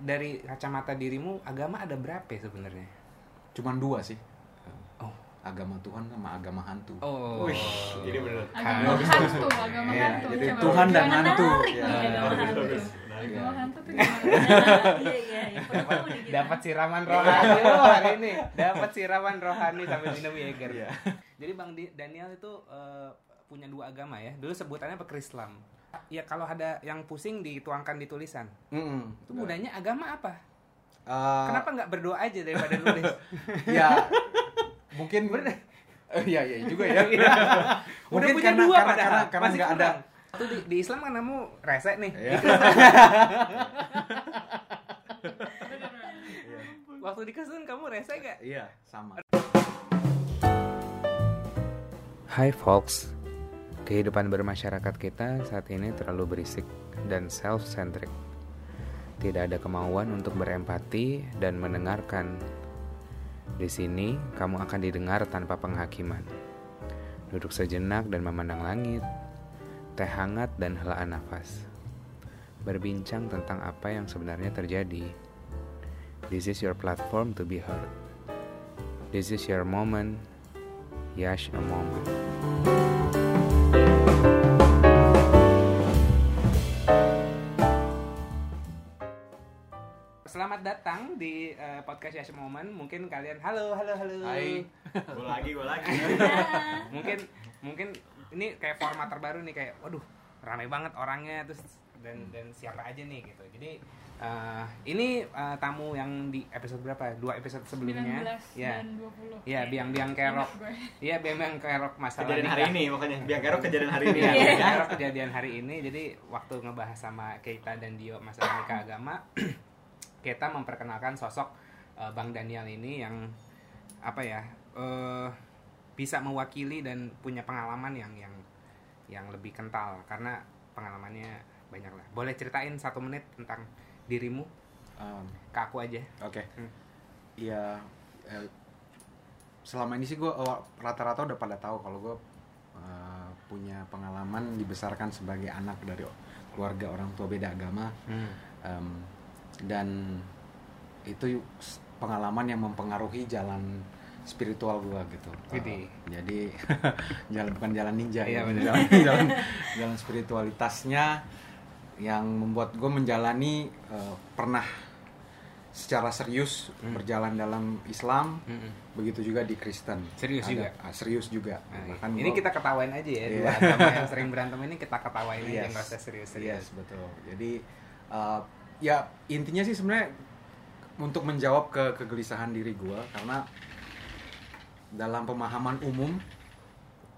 dari kacamata dirimu agama ada berapa ya sebenarnya Cuman dua sih. oh Agama Tuhan sama agama hantu. oh Wih, jadi bener. agama hantu agama Iya, hantu jadi Coba Tuhan dan hantu. Iya. agama hantu bagus. Menarik. agama hantu tuh gimana iya iya iya gitu. dapat siraman rohani lo hari ini dapat siraman rohani sambil minum Jaeger Iya. jadi bang Daniel itu eh, punya dua agama ya dulu sebutannya pekrislam ya kalau ada yang pusing dituangkan di tulisan. Mm-mm. itu budanya agama apa? Eh, kenapa nggak berdoa aja daripada nulis? Ya, mungkin Eh, Iya iya juga ya. udah Mungkin punya karena- dua karena- padahal. karena- karena Masih ada- Tuh di, di Islam kan kamu rese nih. Iya. waktu di Kristen kamu rese gak Iya, sama. Hai folks, kehidupan bermasyarakat kita saat ini terlalu berisik dan self-centric. Tidak ada kemauan untuk berempati dan mendengarkan. Di sini, kamu akan didengar tanpa penghakiman. Duduk sejenak dan memandang langit, teh hangat dan helaan nafas. Berbincang tentang apa yang sebenarnya terjadi. This is your platform to be heard. This is your moment. Yash a moment. Selamat datang di eh, podcast a Moment. Mungkin kalian halo halo halo. Hai. Gue lagi, gue lagi. mungkin mungkin ini kayak format terbaru nih kayak waduh ramai banget orangnya terus dan dan siapa aja nih gitu. Jadi eh, ini eh, tamu yang di episode berapa? Dua episode sebelumnya. 19 Ya. dan 20 Iya, biang-biang kerok. Iya, biang-biang kerok masalah Kejadian hari ini makanya. Biar kerok kejadian hari ini. Iya, Iya. biar kejadian hari ini. Jadi waktu ngebahas sama Keita dan Dio masalah nikah agama, kita memperkenalkan sosok eh, Bang Daniel ini yang apa ya eh, bisa mewakili dan punya pengalaman yang yang yang lebih kental karena pengalamannya banyak lah. Boleh ceritain satu menit tentang dirimu Um, ke aku aja. Oke. Hmm. Iya. eh, selama ini sih gue rata-rata udah pada tahu kalau gue eh, punya pengalaman dibesarkan sebagai anak dari keluarga orang tua beda agama. Em, dan itu pengalaman yang mempengaruhi jalan spiritual gua gitu. Widih. Eh, jadi jalan bukan jalan ninja Iya, ya, bener. jalan, jalan jalan spiritualitasnya yang membuat gue menjalani eh, pernah secara serius Hmm. berjalan dalam Islam, Mm-mm. begitu juga di Kristen. Serius Ada- juga? ah, serius juga. Nah, Bahkan ini gua- kita ketawain aja ya Iya. dua agama yang sering berantem ini kita ketawain aja Yes. nggak usah serius-serius. Yes, betul. Jadi uh, ya intinya sih sebenarnya untuk menjawab ke kegelisahan diri gue karena dalam pemahaman umum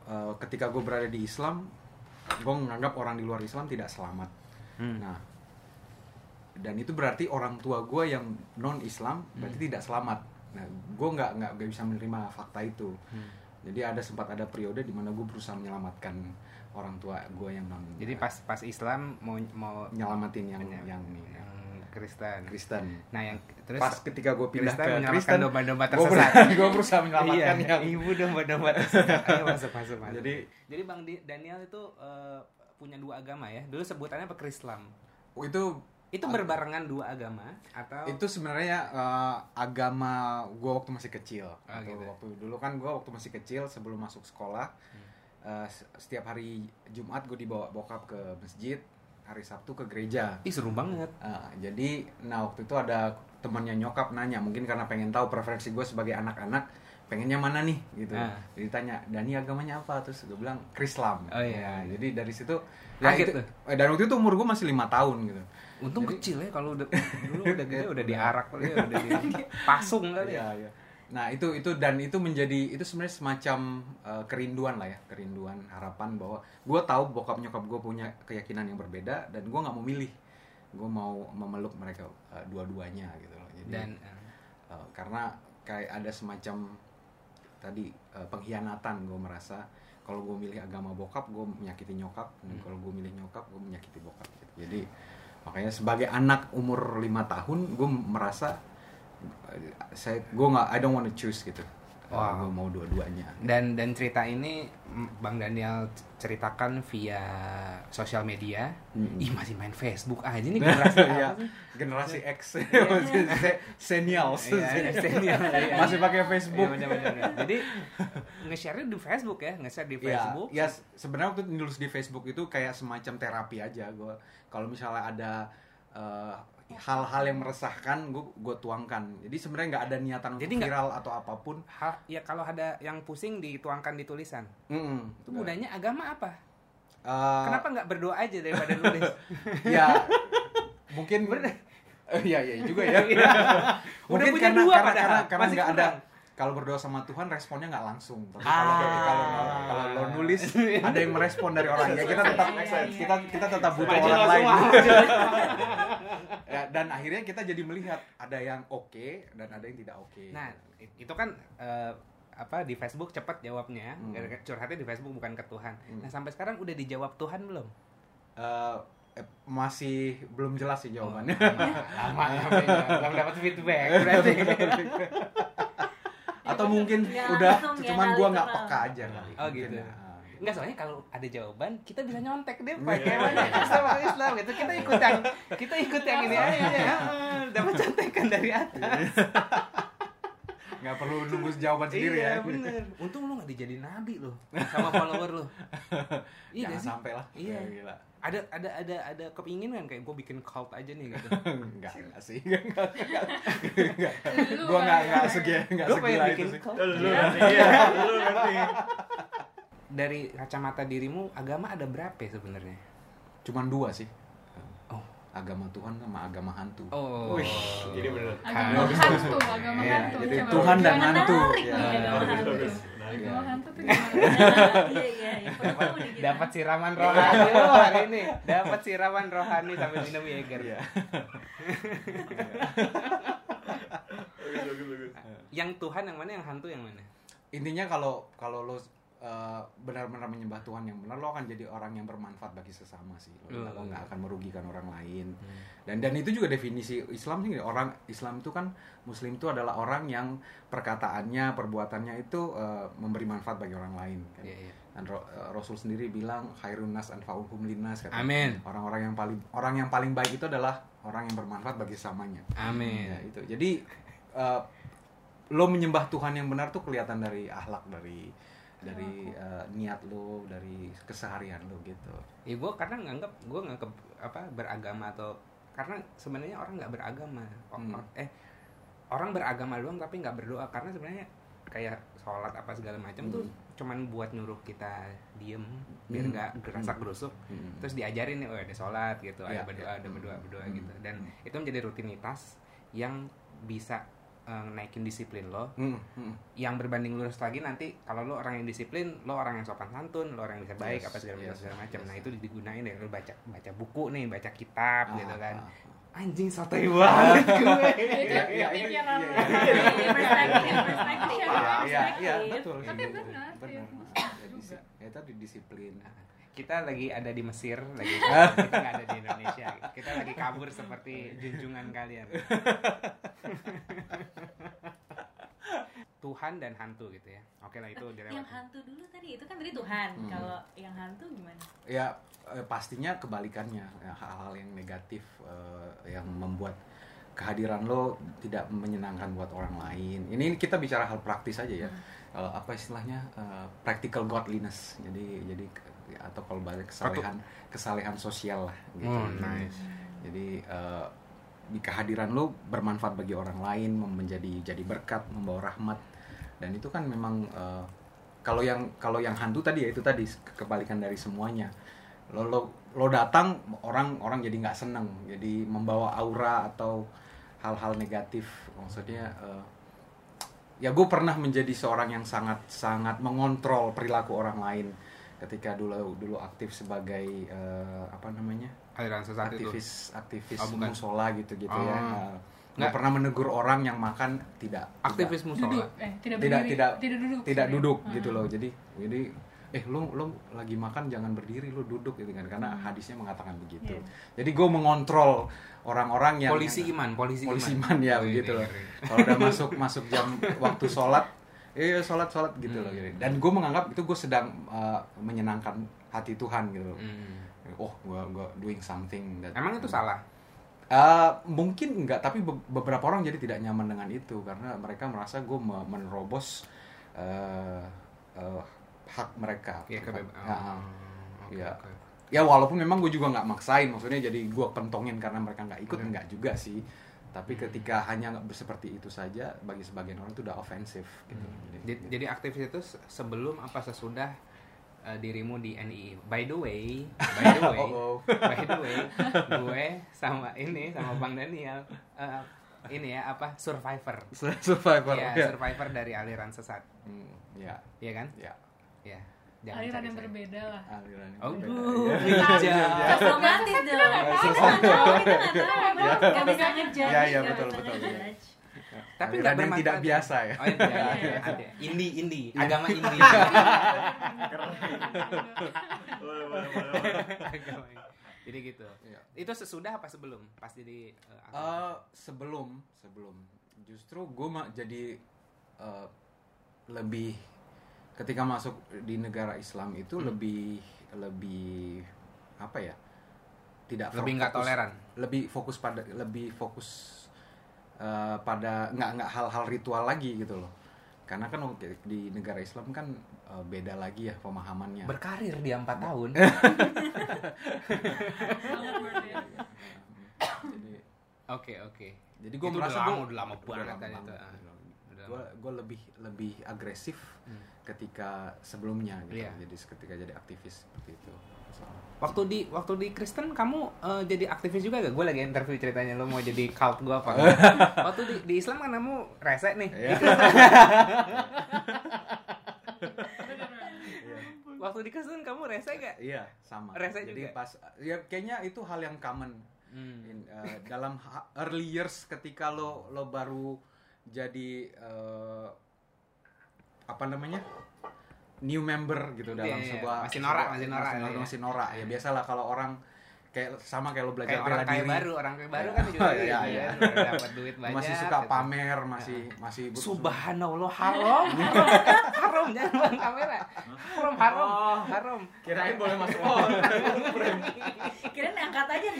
uh, ketika gue berada di Islam, gue menganggap orang di luar Islam tidak selamat. Hmm. Nah, dan itu berarti orang tua gue yang non Islam berarti Hmm. tidak selamat. Nah, gue nggak nggak bisa menerima fakta itu. Hmm. Jadi ada sempat ada periode di mana gue berusaha menyelamatkan orang tua gue yang non. Jadi pas pas Islam mau mau nyelamatin yang Menyel- yang ini yang Kristen. Kristen. Nah yang terus Pas ketika gue pindah Kristen ke menyelamatkan Kristen, domba-domba gue tersesat. gue berusaha menyelamatkan iya, yang ibu domba-domba tersesat. Ayo masuk masuk masuk. Jadi Jadi Bang Daniel itu eh, punya dua agama ya. Dulu sebutannya pekrislam. itu Itu berbarengan dua agama atau itu sebenarnya eh, agama gue waktu masih kecil. Oh, Atau gitu. waktu dulu kan gue waktu masih kecil sebelum masuk sekolah Hmm. s- setiap hari Jumat gue dibawa bokap ke masjid, hari Sabtu ke gereja. Ih seru banget. Ah, jadi nah waktu itu ada temannya nyokap nanya mungkin karena pengen tahu preferensi gue sebagai anak-anak pengennya mana nih gitu Ah. jadi tanya Dani agamanya apa terus gue bilang Krislam Oh, iya. Ya, jadi dari situ Kaget itu- tuh. eh, dan waktu itu umur gue masih lima tahun gitu Untung Jadi- kecil ya kalau udah dulu udah gede udah diarak kali ya, udah di pasung kali ya. Iya, iya. Nah itu itu dan itu menjadi itu sebenarnya semacam eh, kerinduan lah ya kerinduan harapan bahwa gue tahu bokap nyokap gue punya keyakinan yang berbeda dan gue nggak mau milih gue mau memeluk mereka eh, dua-duanya gitu loh jadi Dan Uh, karena kayak ada semacam tadi uh, pengkhianatan gue merasa kalau gue milih agama bokap gue menyakiti nyokap dan Hmm. kalau gue milih nyokap gue menyakiti bokap gitu. jadi makanya sebagai anak umur lima tahun gue merasa uh, saya gue nggak I don't want to choose gitu Wow. gue mau dua-duanya Dan dan cerita ini Bang Daniel ceritakan via sosial media. Mm-mm. Ih masih main Facebook aja nih generasi Iya, apa sih? generasi X Se- senials Iya, iya. masih pakai Facebook Iya, bener-bener. Jadi nge-share di Facebook ya, nge-share di Iya, Facebook. ya s- sebenarnya waktu nulis di Facebook itu kayak semacam terapi aja gue kalau misalnya ada eh, hal-hal yang meresahkan gue gue tuangkan jadi sebenarnya nggak ada niatan untuk Jadi nggak- viral atau apa pun Hal, ya kalau ada yang pusing dituangkan di tulisan. Mm-mm. Itu gunanya agama apa? Eh, Kenapa nggak berdoa aja daripada nulis? ya mungkin Eh, Iya iya juga ya. Iya. Udah Mungkin punya karena dua karena padahal. karena, karena nggak ada kalau berdoa sama Tuhan responnya nggak langsung. Tapi Ah. kalau kalau kalau lo nulis ada yang merespon dari orang ya kita tetap Iya, iya, iya. kita kita tetap butuh orang lain. Ya, dan akhirnya kita jadi melihat ada yang oke dan ada yang tidak oke. Nah, i- itu kan eh, apa di Facebook cepat jawabnya, Hmm. Curhatnya di Facebook bukan ke Tuhan. Hmm. Nah, sampai sekarang udah dijawab Tuhan belum? Eh, eh, masih belum jelas sih jawabannya. Lama nyampe-nya. belum dapat feedback berarti. Atau mungkin Ya, udah ya, cuman gua nggak peka aja kali. Oh, Mungkin gitu. ya. Enggak soalnya kalau ada jawaban kita bisa nyontek deh pakai mana Islam apa Islam gitu kita ikut yang kita ikut yang ini aja ya dapat contekan dari atas nggak perlu nunggu jawaban sendiri iya ya. bener untung lu nggak dijadiin nabi lo sama follower lo iya Jangan nggak sih sampai lah. Iya. Ya, gila. ada ada ada ada kepinginan kayak gue bikin cult aja nih gitu enggak enggak sih enggak enggak Lu gua enggak enggak ya. segi enggak segila itu bikin sih cult Lu Iya. iya. Lu ngerti. Dari kacamata dirimu agama ada berapa ya sebenarnya cuman dua sih Oh. agama Tuhan sama agama hantu oh Wih, jadi. Agama Kan. hantu, agama Iya, hantu. jadi Coba Tuhan dan gimana? hantu. Ya. nih agama Bagus, hantu. Agama Iya. hantu tuh gimana? Iya iya. iya. Dapat siraman rohani hari ini dapat siraman rohani sambil minum Jaeger Iya. Yang Tuhan yang mana yang hantu yang mana intinya kalau kalau lo uh, benar-benar menyembah Tuhan yang benar lo akan jadi orang yang bermanfaat bagi sesama sih lo, Hmm. lo nggak akan merugikan orang lain dan dan itu juga definisi Islam sih orang Islam itu kan Muslim itu adalah orang yang perkataannya perbuatannya itu uh, memberi manfaat bagi orang lain kan. Iya, iya. dan Ro- uh, Rasul sendiri bilang khairun nas anfa'uhum linnas kata. Amin. orang-orang yang paling orang yang paling baik itu adalah orang yang bermanfaat bagi sesamanya amin Ya, itu. Jadi uh, lo menyembah Tuhan yang benar tuh kelihatan dari akhlak dari dari uh, niat lo, dari keseharian lo gitu. ya gue karena nganggap gue nganggap apa beragama atau karena sebenarnya orang nggak beragama Hmm. or- eh orang beragama doang tapi nggak berdoa karena sebenarnya kayak sholat apa segala macam tuh Hmm. cuman buat nyuruh kita diem biar Hmm. nggak gerasa gerusuk Hmm. terus diajarin nih oh ada sholat gitu ada Ya, berdoa ya. ada berdoa berdoa Hmm. gitu dan Hmm. itu menjadi rutinitas yang bisa eh, naikin disiplin lo. Hmm, hmm. yang berbanding lurus lagi nanti kalau lo orang yang disiplin lo orang yang sopan santun lo orang yang bisa baik Yes, apa segala macam yes, segala macam. yes. nah itu digunain deh. Lo baca baca buku nih baca kitab Ah, gitu kan. ah, anjing sotoy banget gue. Itu Iya, iya, pikiran iya, iya, Iya, perspektif. Iya, iya, iya, betul. Tapi benar, ya, tadi disiplin. Kita lagi ada di Mesir lagi kita nggak ada di Indonesia kita lagi kabur seperti junjungan kalian Tuhan dan hantu gitu ya oke lah itu Yang dilewat hantu dulu tadi itu kan tadi Tuhan. Hmm. Kalau yang hantu gimana? Ya eh, pastinya kebalikannya ya, hal-hal yang negatif eh, yang membuat kehadiran lo tidak menyenangkan buat orang lain. Ini kita bicara hal praktis aja ya. Eh, apa istilahnya eh, practical godliness. Jadi jadi atau kalau balik kesalehan kesalehan sosial lah gitu. Oh, nice. Jadi eh, di kehadiran lo bermanfaat bagi orang lain, menjadi jadi berkat, membawa rahmat. Dan itu kan memang eh, kalau yang kalau yang hantu tadi ya itu tadi ke- kebalikan dari semuanya. Lo lo lo datang orang orang jadi nggak seneng, jadi membawa aura atau hal-hal negatif. Maksudnya eh, ya gue pernah menjadi seorang yang sangat sangat mengontrol perilaku orang lain ketika dulu dulu aktif sebagai eh, apa namanya aliran sesat itu aktivis aktivis Oh, bukan. musola gitu gitu Oh. ya nggak Nggak. pernah menegur orang yang makan tidak aktivis Duduk, musola eh tidak Tidak- berdiri, tidak- tidak duduk. tidak, tidak sorry. duduk Ah. gitu loh jadi jadi eh lo lo lagi makan jangan berdiri lo duduk gitu kan karena hadisnya mengatakan begitu Iya. jadi gue mengontrol orang-orang yang polisi iman polisi, polisi iman iman ya Oh, begitu ini loh ngeri. kalau udah masuk masuk jam waktu sholat iya sholat sholat gitu loh Hmm. gitu. dan gue menganggap itu gue sedang uh, menyenangkan hati Tuhan gitu loh Hmm. oh gue gue doing something that Emang itu salah? Uh, mungkin enggak tapi be- beberapa orang jadi tidak nyaman dengan itu karena mereka merasa gue me- menerobos uh, uh, hak mereka Iya. Ya, uh, Oke, Iya. oke. ya walaupun memang gue juga nggak maksain maksudnya jadi gue pentongin karena mereka nggak ikut Hmm. enggak juga sih tapi ketika hanya seperti itu saja bagi sebagian orang itu udah ofensif gitu Hmm. Jadi, jadi aktivis itu se- sebelum apa sesudah uh, dirimu di NII. By the way, by the way, Oh, oh. by the way, gue sama ini sama Bang Daniel uh, ini ya apa survivor. survivor Ya, ya. survivor dari aliran sesat. Hmm, ya Iya kan? ya Ya. aliran yang saya. berbeda lah aliran yang Oh, berbeda. Iya. bijak. Romantis dong. Kita nggak tahu, kita nggak tahu. Nggak bisa ngejudge. Iya, iya, betul, betul, iya. Tapi Aliran nggak yang tidak biasa ya Oh, iya, iya, Iya. ada. Indi, indi, agama indi. Boleh, boleh, boleh. agama indi. Jadi gitu. Iya. Itu sesudah apa sebelum? Pas jadi uh? Eh, sebelum sebelum justru gue mah jadi eh, lebih ketika masuk di negara Islam itu Hmm. lebih lebih apa ya tidak lebih nggak toleran. lebih fokus pada lebih fokus eh, pada nggak nggak hal-hal ritual lagi gitu loh karena kan di negara Islam kan eh, beda lagi ya pemahamannya Berkarir dia empat tahun. berbeda jadi Oke oke. jadi gue merasa lama, udah lama banget lama kan itu, gue gue lebih lebih agresif Hmm. ketika sebelumnya gitu Iya. jadi ketika jadi aktivis seperti itu Waktu di waktu di Kristen kamu eh, jadi aktivis juga gak? Gue lagi interview ceritanya lo mau jadi cult gue apa? waktu di, di Islam kan kamu rese nih. Iya. Di Kristen, waktu di Kristen kamu rese gak? iya sama Rese jadi juga? pas ya kayaknya itu hal yang common Hmm. In, uh, dalam early years ketika lo lo baru jadi uh, apa namanya new member gitu dalam Iya, iya, sebuah masih norak, masih norak, masih, iya. masih norak ya biasalah kalau orang kayak sama kayak lo belajar Kayak orang bela kaya diri baru, orang kaya baru Iya. kan juga Iya, gitu iya, ya. iya. Dapat duit banyak. masih suka gitu. pamer masih masih ber- Subhanallah haram, haram, jangan bang kamera, haram, haram, Oh. haram. Kirain boleh masuk oh. Kirain angkat aja.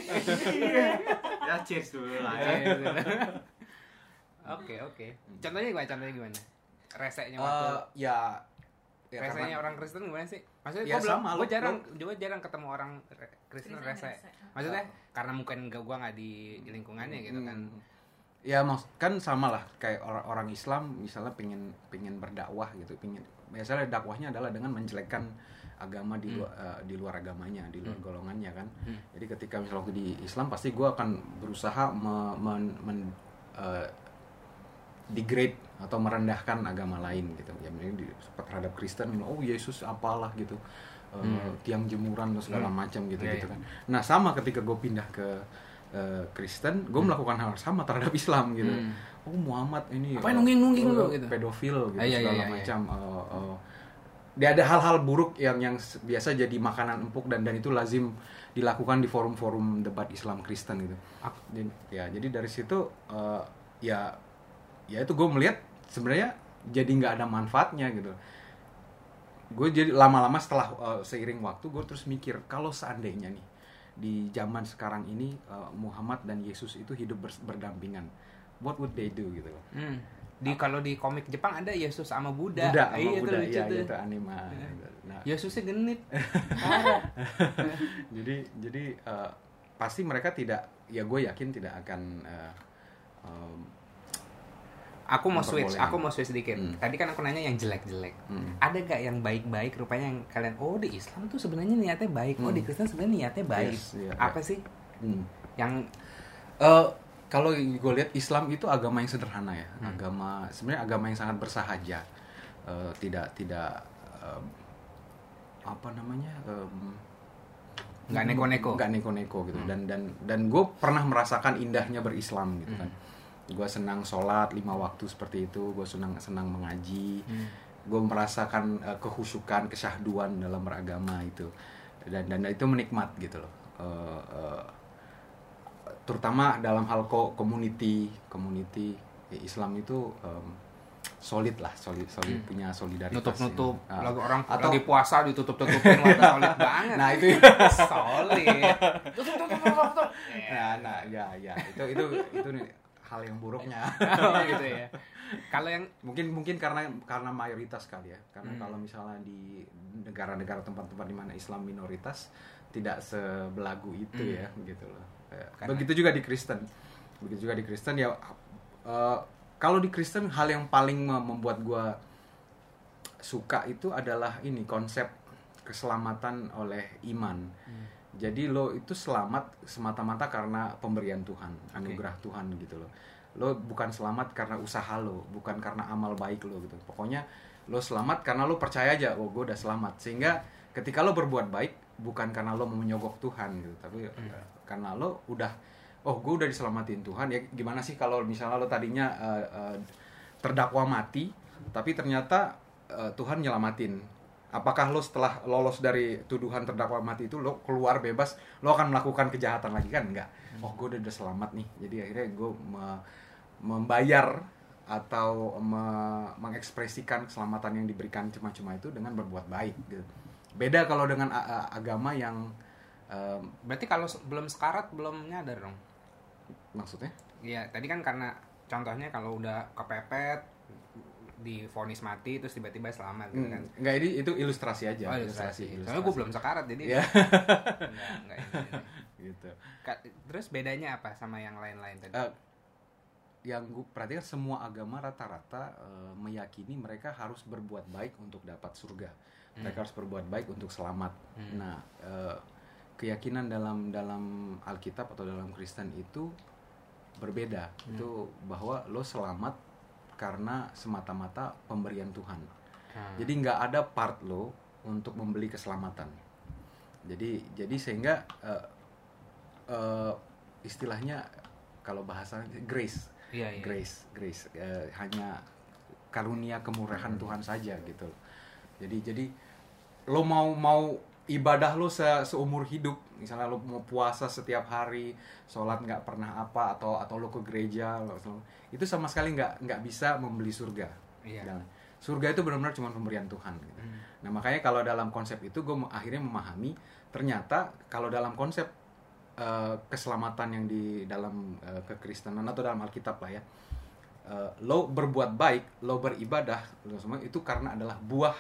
ya cheers dulu lah Iya, ya. iya. Oke oke. Contohnya gimana? Contohnya gimana? Resenya waktu Eh, ya ya resenya karena- orang Kristen gimana sih? Maksudnya Ya, gue belum, gue jarang, lo- gue jarang ketemu orang re- Kristen Kristen rese. rese. Maksudnya karena mungkin gak gue nggak di lingkungannya gitu kan. Hmm. Ya mas kan sama lah kayak orang orang Islam misalnya pengen pengen berdakwah gitu, pengen biasanya dakwahnya adalah dengan menjelekkan agama di luar eh, di luar agamanya, di luar Hmm. golongannya kan. Hmm. Jadi ketika misalnya waktu di Islam pasti gue akan berusaha me- men- men- eh, degrade atau merendahkan agama lain gitu. Ya di, terhadap Kristen, oh Yesus apalah gitu. Eh, Hmm. tiang jemuran dan segala Hmm. macam gitu Iya, gitu iya. kan. Nah sama ketika gue pindah ke eh, Kristen, gue melakukan hal sama terhadap Islam gitu. Hmm. Oh Muhammad ini Apa yang eh, nungging-nungging eh, lu gitu? pedofil gitu Ah, iya, iya, segala iya, iya. macam. eh, eh. dia ada hal-hal buruk yang yang biasa jadi makanan empuk dan dan itu lazim dilakukan di forum-forum debat Islam Kristen gitu. Ya jadi dari situ eh, ya ya itu gue melihat sebenarnya jadi nggak ada manfaatnya gitu. Gue jadi lama-lama setelah eh, seiring waktu gue terus mikir kalau seandainya nih di zaman sekarang ini eh, Muhammad dan Yesus itu hidup bers- berdampingan, what would they do gitu loh? Hmm. Di kalau di komik Jepang ada Yesus sama Buddha. Buddha Ah, sama iya, Buddha, itu lucu iya, tuh. gitu anima. Nah, Yesusnya genit. Jadi jadi eh, pasti mereka tidak, ya gue yakin tidak akan eh, em, Aku mau switch, aku mau switch sedikit. Hmm. Tadi kan aku nanya yang jelek-jelek. Hmm. Ada gak yang baik-baik rupanya yang kalian oh di Islam tuh sebenarnya niatnya baik, oh Hmm. di Kristen sebenarnya niatnya baik. Yes, iya, Apa iya. sih hmm. yang Eh, kalau gue lihat Islam itu agama yang sederhana ya, Hmm. agama sebenarnya agama yang sangat bersahaja, Eh, tidak tidak em, apa namanya em, Nggak neko-neko. nggak neko-neko gitu Hmm. dan dan dan gue pernah merasakan indahnya berislam gitu Hmm. Gue senang sholat lima waktu seperti itu, gue senang senang mengaji, Hmm. gue merasakan eh, kehusukan kesyahduan dalam beragama itu. Dan dan itu menikmat gitu loh. Eh, eh, terutama dalam hal ko community community Islam itu em, solid lah solid solid punya solidaritas nutup nutup ya. Ah. lagi orang atau lagi puasa ditutup tutupin solid banget. Nah itu. Solid. Tutup tutup tutup tutup nah, nah ya ya. Itu itu itu nih hal yang buruknya gitu ya kalau yang mungkin mungkin karena karena mayoritas kali ya karena Hmm. kalau misalnya di negara-negara tempat-tempat di mana Islam minoritas tidak sebelagu itu Hmm. ya gitu loh Karena- begitu juga di Kristen begitu juga di Kristen ya eh, kalau di Kristen hal yang paling mem- membuat gua suka itu adalah ini konsep keselamatan oleh iman Hmm. Jadi lo itu selamat semata-mata karena pemberian Tuhan, anugerah Tuhan gitu loh. Lo bukan selamat karena usaha lo, bukan karena amal baik lo gitu. Pokoknya lo selamat karena lo percaya aja, oh gue udah selamat. Sehingga ketika lo berbuat baik bukan karena lo mau menyogok Tuhan gitu, tapi eh, karena lo udah oh gue udah diselamatin Tuhan. Ya gimana sih kalau misalnya lo tadinya eh, eh, terdakwa mati, tapi ternyata eh, Tuhan nyelamatin apakah lo setelah lolos dari tuduhan terdakwa mati itu lo keluar bebas lo akan melakukan kejahatan lagi kan? Enggak. Oh gue udah, udah selamat nih. Jadi akhirnya gue me- membayar atau me- mengekspresikan keselamatan yang diberikan cuma-cuma itu dengan berbuat baik gitu. beda kalau dengan agama yang em, berarti kalau belum sekarat belum nyadar dong? Maksudnya? Iya, tadi kan karena contohnya kalau udah kepepet difonis mati terus tiba-tiba selamat gitu kan. Hmm, enggak ini itu ilustrasi aja Oh, ilustrasi. Soalnya ilustrasi. gue belum sekarat jadi Iya. enggak, enggak ini. gitu Ka- Terus bedanya apa sama yang lain-lain tadi? Eh, yang gue perhatikan semua agama rata-rata eh, meyakini mereka harus berbuat baik untuk dapat surga. Mereka harus berbuat baik untuk selamat. Hmm. Nah, eh, keyakinan dalam dalam Alkitab atau dalam Kristen itu berbeda. Itu bahwa lo selamat karena semata-mata pemberian Tuhan. Hmm. Jadi nggak ada part lo untuk membeli keselamatan. Jadi jadi sehingga eh, eh, istilahnya kalau bahasa grace, Iya, iya. grace, grace eh, hanya karunia kemurahan Tuhan saja gitu. Jadi jadi lo mau mau ibadah lo se- seumur hidup, misalnya lo mau puasa setiap hari, sholat nggak pernah apa atau atau lo ke gereja, lo, itu sama sekali nggak nggak bisa membeli surga. Iya. Dan surga itu benar-benar cuma pemberian Tuhan. gitu. Hmm. Nah makanya kalau dalam konsep itu gue akhirnya memahami ternyata kalau dalam konsep eh, keselamatan yang di dalam eh, kekristenan atau dalam Alkitab lah ya, eh, lo berbuat baik, lo beribadah, lo semua itu karena adalah buah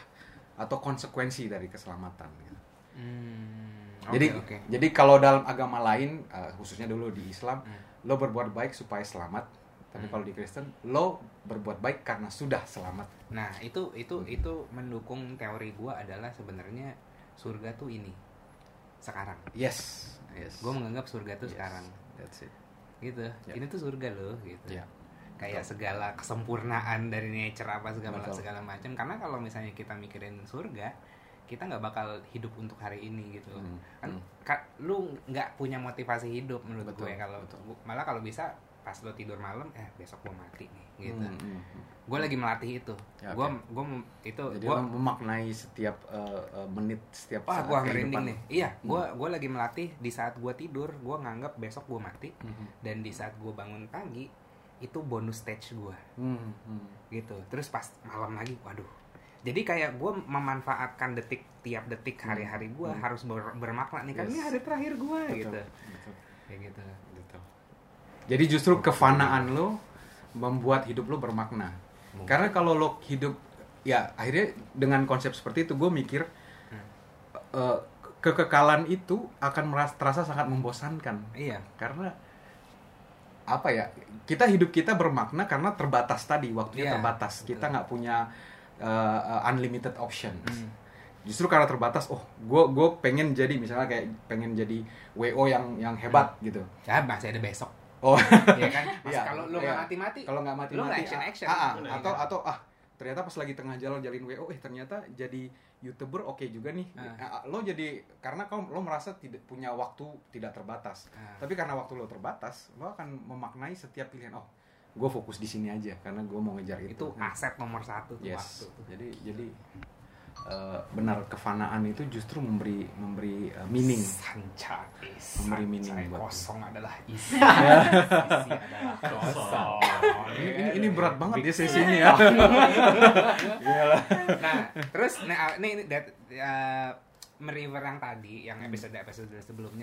atau konsekuensi dari keselamatan. gitu. Hmm, jadi oke. jadi kalau dalam agama lain, eh, khususnya dulu di Islam, Hmm. lo berbuat baik supaya selamat. Tapi Hmm. kalau di Kristen, lo berbuat baik karena sudah selamat. Nah, itu itu Hmm. itu mendukung teori gua adalah sebenarnya surga tuh ini. Sekarang. Yes, yes. Gue menganggap surga tuh Yes, sekarang. That's it. Gitu. Ya. Ini tuh surga loh gitu. Ya. Kayak segala kesempurnaan dari nature apa segala Betul. segala macam. Karena kalau misalnya kita mikirin surga, kita nggak bakal hidup untuk hari ini gitu. Hmm, Kan hmm. ka- lu nggak punya motivasi hidup menurut Betul, gue kalau malah kalau bisa pas lo tidur malam eh besok gue mati nih gitu. Hmm, hmm, hmm. Gue lagi melatih itu. Ya, Gue oke. gue itu Jadi gua lo memaknai setiap eh, menit setiap Wah, gua kehidupan merinding nih. Iya, gua gua lagi melatih di saat gua tidur, gua nganggap besok gua mati Mhm. dan di saat gua bangun pagi itu bonus stage gua Hmm, hmm. gitu. Terus pas malam lagi, waduh. Jadi kayak gua memanfaatkan detik tiap detik hari-hari gua Hmm. harus ber- bermakna nih kan Yes. ini hari terakhir Betul, gitu. betul, Kayak gitu. betul. Jadi justru kefanaan lo membuat hidup lo bermakna. Mungkin. Karena kalau lo hidup ya akhirnya dengan konsep seperti itu gue mikir Hmm. eh, kekekalan itu akan merasa terasa sangat membosankan Iya. karena apa ya kita hidup kita bermakna karena terbatas tadi waktunya Iya, terbatas kita betul. nggak punya uh, uh, unlimited options Hmm. justru karena terbatas oh gue gue pengen jadi misalnya kayak pengen jadi wo yang yang hebat gitu Ya masih ada besok. oh Iya kan? Mas, Iya, kalau lu iya. nggak mati-mati, kalau nggak mati lu mati nggak action-action. ah, ah, atau nggak- atau ah ternyata pas lagi tengah jalan jalin wo eh ternyata jadi youtuber oke juga nih Ah. Ah, lo jadi karena kau lo merasa tidak punya waktu tidak terbatas Ah. tapi karena waktu lo terbatas lo akan memaknai setiap pilihan oh gue fokus di sini aja karena gue mau ngejar itu. Itu aset nomor satu tuh yes. waktu tuh. jadi jadi eh, benar kefanaan itu justru memberi memberi eh, meaning. Sancais. Memberi meaning buat- kosong adalah isi. isi adalah kosong. ini, ini, ini berat banget ya sesi ini ya. Nah, terus nah, ini, ini that, uh, Meriver yang tadi, yang episode episode sebelumnya